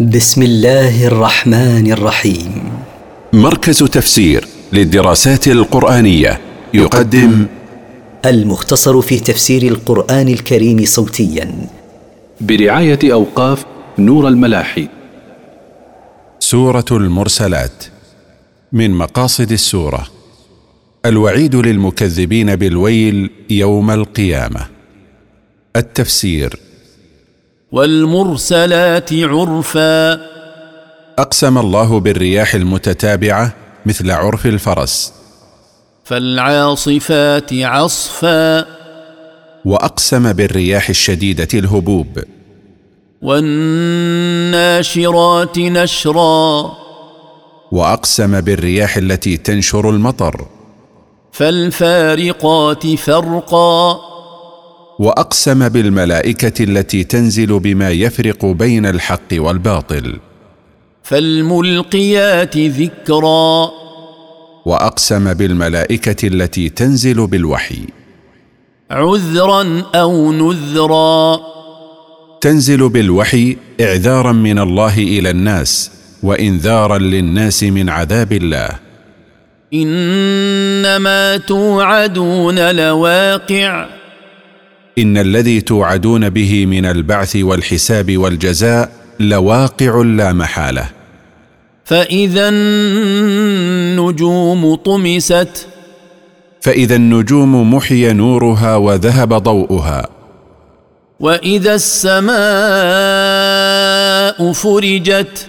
بسم الله الرحمن الرحيم. مركز تفسير للدراسات القرآنية يقدم المختصر في تفسير القرآن الكريم صوتيا. برعاية أوقاف نور الملاحي. سورة المرسلات من مقاصد السورة. الوعيد للمكذبين بالويل يوم القيامة. التفسير والمرسلات عرفا. أقسم الله بالرياح المتتابعة مثل عرف الفرس. فالعاصفات عصفا. وأقسم بالرياح الشديدة الهبوب. والناشرات نشرا. وأقسم بالرياح التي تنشر المطر. فالفارقات فرقا. وأقسم بالملائكة التي تنزل بما يفرق بين الحق والباطل. فالملقيات ذكرا. وأقسم بالملائكة التي تنزل بالوحي. عذرا أو نذرا. تنزل بالوحي اعذارا من الله إلى الناس وانذارا للناس من عذاب الله. إنما توعدون لواقع. إن الذي توعدون به من البعث والحساب والجزاء لواقع لا محالة. فإذا النجوم طمست. فإذا النجوم محي نورها وذهب ضوءها. وإذا السماء فرجت.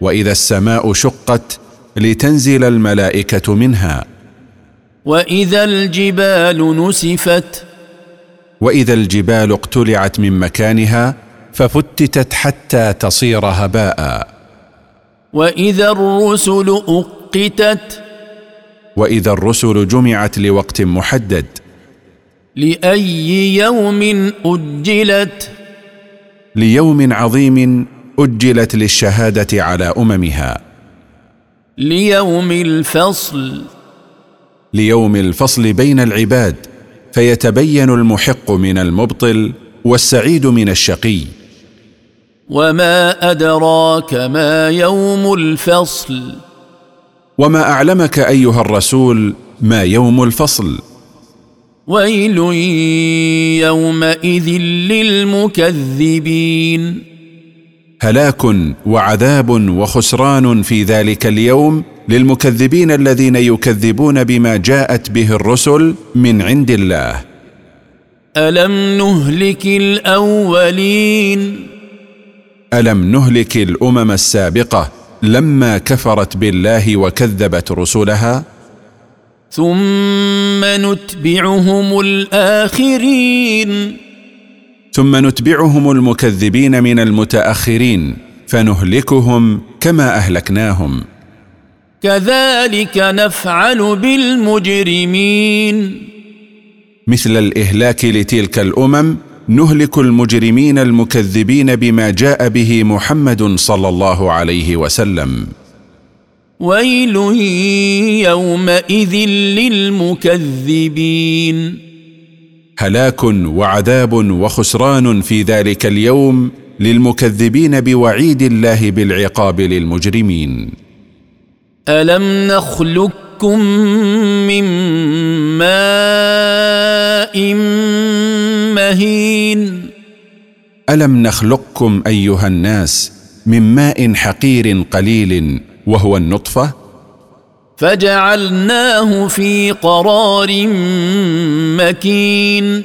وإذا السماء شقت لتنزل الملائكة منها. وإذا الجبال نسفت. وإذا الجبال اقتلعت من مكانها ففتتت حتى تصير هباء. وإذا الرسل أقتت وإذا الرسل جمعت لوقت محدد. لأي يوم أجلت؟ ليوم عظيم أجلت للشهادة على أممها. ليوم الفصل. ليوم الفصل بين العباد. فيتبين المحق من المبطل والسعيد من الشقي. وما ادراك ما يوم الفصل؟ وما اعلمك ايها الرسول ما يوم الفصل؟ ويل يومئذ للمكذبين. هلاك وعذاب وخسران في ذلك اليوم؟ للمكذبين الذين يكذبون بما جاءت به الرسل من عند الله. ألم نهلك الأولين؟ ألم نهلك الأمم السابقة لما كفرت بالله وكذبت رسلها؟ ثم نتبعهم الآخرين. ثم نتبعهم المكذبين من المتأخرين فنهلكهم كما أهلكناهم. كذلك نفعل بالمجرمين. مثل الإهلاك لتلك الأمم نهلك المجرمين المكذبين بما جاء به محمد صلى الله عليه وسلم. ويل يومئذ للمكذبين. هلاك وعذاب وخسران في ذلك اليوم للمكذبين بوعيد الله بالعقاب للمجرمين. الم نخلقكم من ماء مهين الم نخلقكم ايها الناس من ماء حقير قليل وهو النطفه؟ فجعلناه في قرار مكين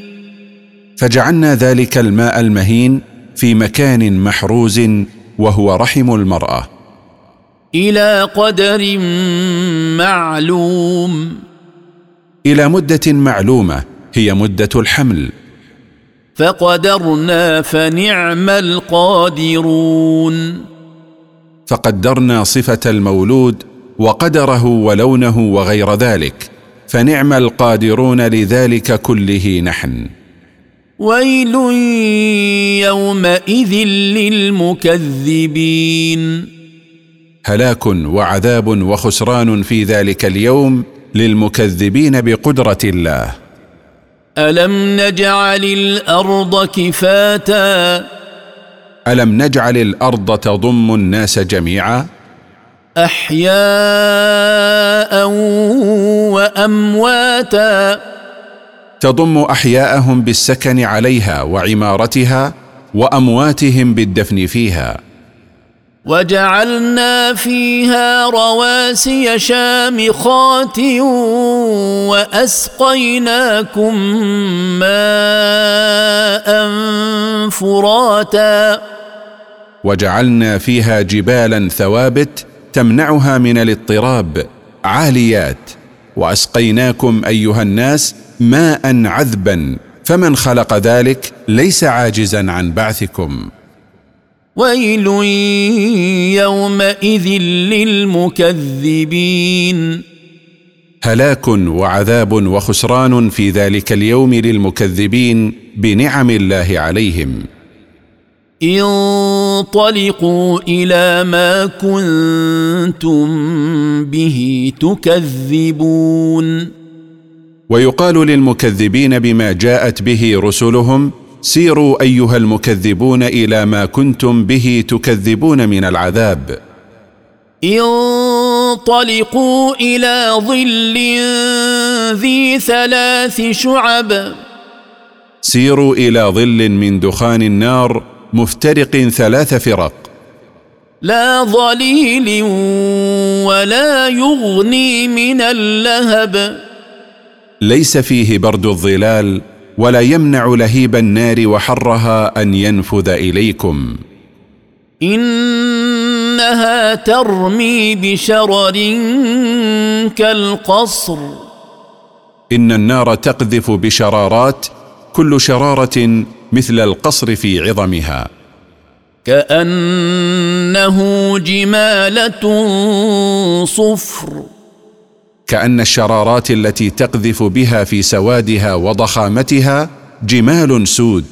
فجعلنا ذلك الماء المهين في مكان محروز وهو رحم المراه. إلى قدر معلوم. إلى مدة معلومة هي مدة الحمل. فقدرنا فنعم القادرون. فقدرنا صفة المولود وقدره ولونه وغير ذلك فنعم القادرون لذلك كله نحن. ويل يومئذ للمكذبين. هلاك وعذاب وخسران في ذلك اليوم للمكذبين بقدرة الله. ألم نجعل الأرض كفاتا؟ ألم نجعل الأرض تضم الناس جميعا؟ أحياء وأمواتا. تضم أحياءهم بالسكن عليها وعمارتها وأمواتهم بالدفن فيها. وجعلنا فيها رواسي شامخات وأسقيناكم ماء فراتا. وجعلنا فيها جبالا ثوابت تمنعها من الاضطراب عاليات. وأسقيناكم أيها الناس ماء عذبا فمن خلق ذلك ليس عاجزا عن بعثكم. ويل يومئذ للمكذبين. هلاك وعذاب وخسران في ذلك اليوم للمكذبين بنعم الله عليهم. انطلقوا إلى ما كنتم به تكذبون. ويقال للمكذبين بما جاءت به رسلهم سيروا أيها المكذبون إلى ما كنتم به تكذبون من العذاب. انطلقوا إلى ظل ذي ثلاث شعب. سيروا إلى ظل من دخان النار مفترق ثلاث فرق. لا ظليل ولا يغني من اللهب. ليس فيه برد الظلال ولا يمنع لهيب النار وحرها أن ينفذ إليكم. إنها ترمي بشرر كالقصر. إن النار تقذف بشرارات كل شرارة مثل القصر في عظمها. كأنه جمالة صفر. كأن الشرارات التي تقذف بها في سوادها وضخامتها جمال سود.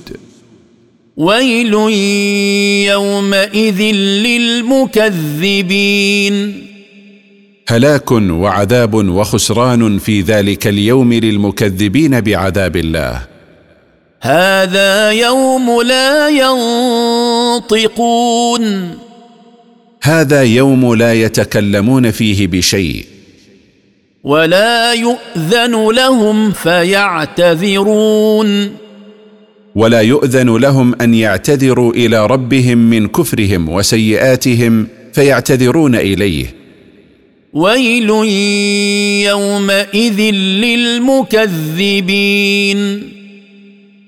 ويل يومئذ للمكذبين. هلاك وعذاب وخسران في ذلك اليوم للمكذبين بعذاب الله. هذا يوم لا ينطقون. هذا يوم لا يتكلمون فيه بشيء. ولا يؤذن لهم فيعتذرون. ولا يؤذن لهم أن يعتذروا إلى ربهم من كفرهم وسيئاتهم فيعتذرون إليه. ويل يومئذ للمكذبين.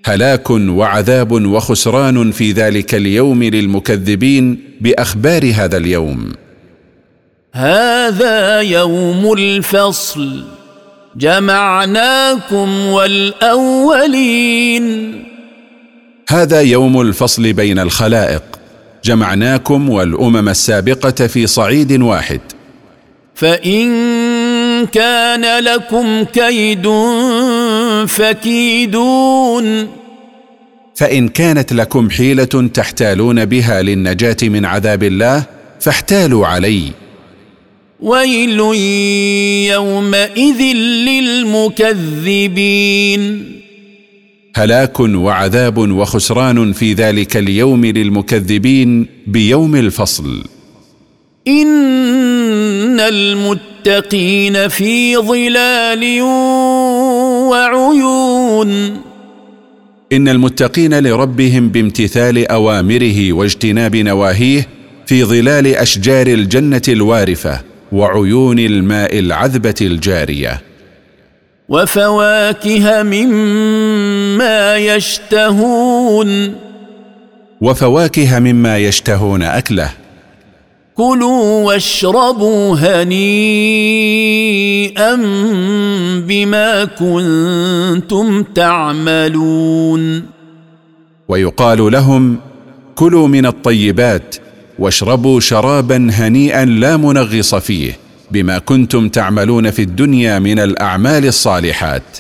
هلاك وعذاب وخسران في ذلك اليوم للمكذبين بأخبار هذا اليوم. هذا يوم الفصل. جمعناكم والأولين. هذا يوم الفصل بين الخلائق. جمعناكم والأمم السابقة في صعيد واحد. فإن كان لكم كيد فكيدون. فإن كانت لكم حيلة تحتالون بها للنجاة من عذاب الله فاحتالوا علي. ويل يومئذ للمكذبين. هلاك وعذاب وخسران في ذلك اليوم للمكذبين بيوم الفصل. إن المتقين في ظلال وعيون. إن المتقين لربهم بامتثال أوامره واجتناب نواهيه في ظلال أشجار الجنة الوارفة. وعيون الماء العذبة الجارية. وفواكه مما يشتهون. وفواكه مما يشتهون أكله. كلوا واشربوا هنيئا بما كنتم تعملون. ويقال لهم كلوا من الطيبات واشربوا شرابا هنيئا لا منغص فيه بما كنتم تعملون في الدنيا من الأعمال الصالحات.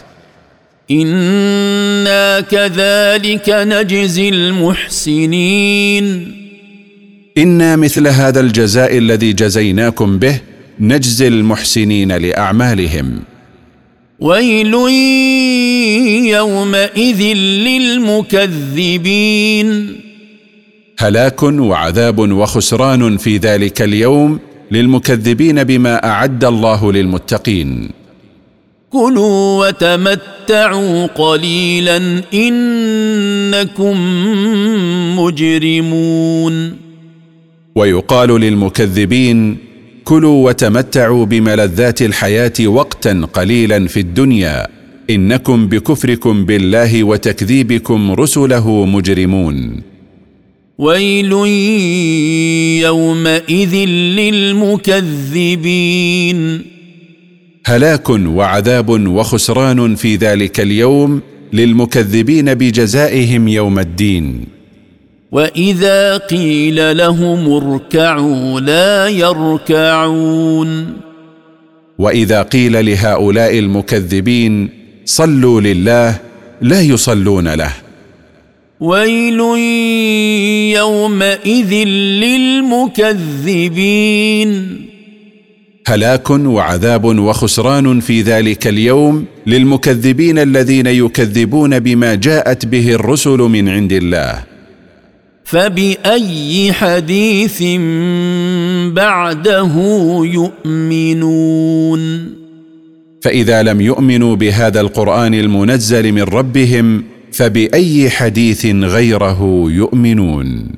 إنا كذلك نجزي المحسنين. إنا مثل هذا الجزاء الذي جزيناكم به نجزي المحسنين لأعمالهم. ويل يومئذ للمكذبين. هلاك وعذاب وخسران في ذلك اليوم للمكذبين بما أعد الله للمتقين. كلوا وتمتعوا قليلا إنكم مجرمون. ويقال للمكذبين كلوا وتمتعوا بملذات الحياة وقتا قليلا في الدنيا. إنكم بكفركم بالله وتكذيبكم رسله مجرمون. ويل يومئذ للمكذبين. هلاك وعذاب وخسران في ذلك اليوم للمكذبين بجزائهم يوم الدين. وإذا قيل لهم اركعوا لا يركعون. وإذا قيل لهؤلاء المكذبين صلوا لله لا يصلون له. ويل يومئذ للمكذبين هلاك وعذاب وخسران في ذلك اليوم للمكذبين الذين يكذبون بما جاءت به الرسل من عند الله. فباي حديث بعده يؤمنون فاذا لم يؤمنوا بهذا القران المنزل من ربهم فبأي حديث غيره يؤمنون.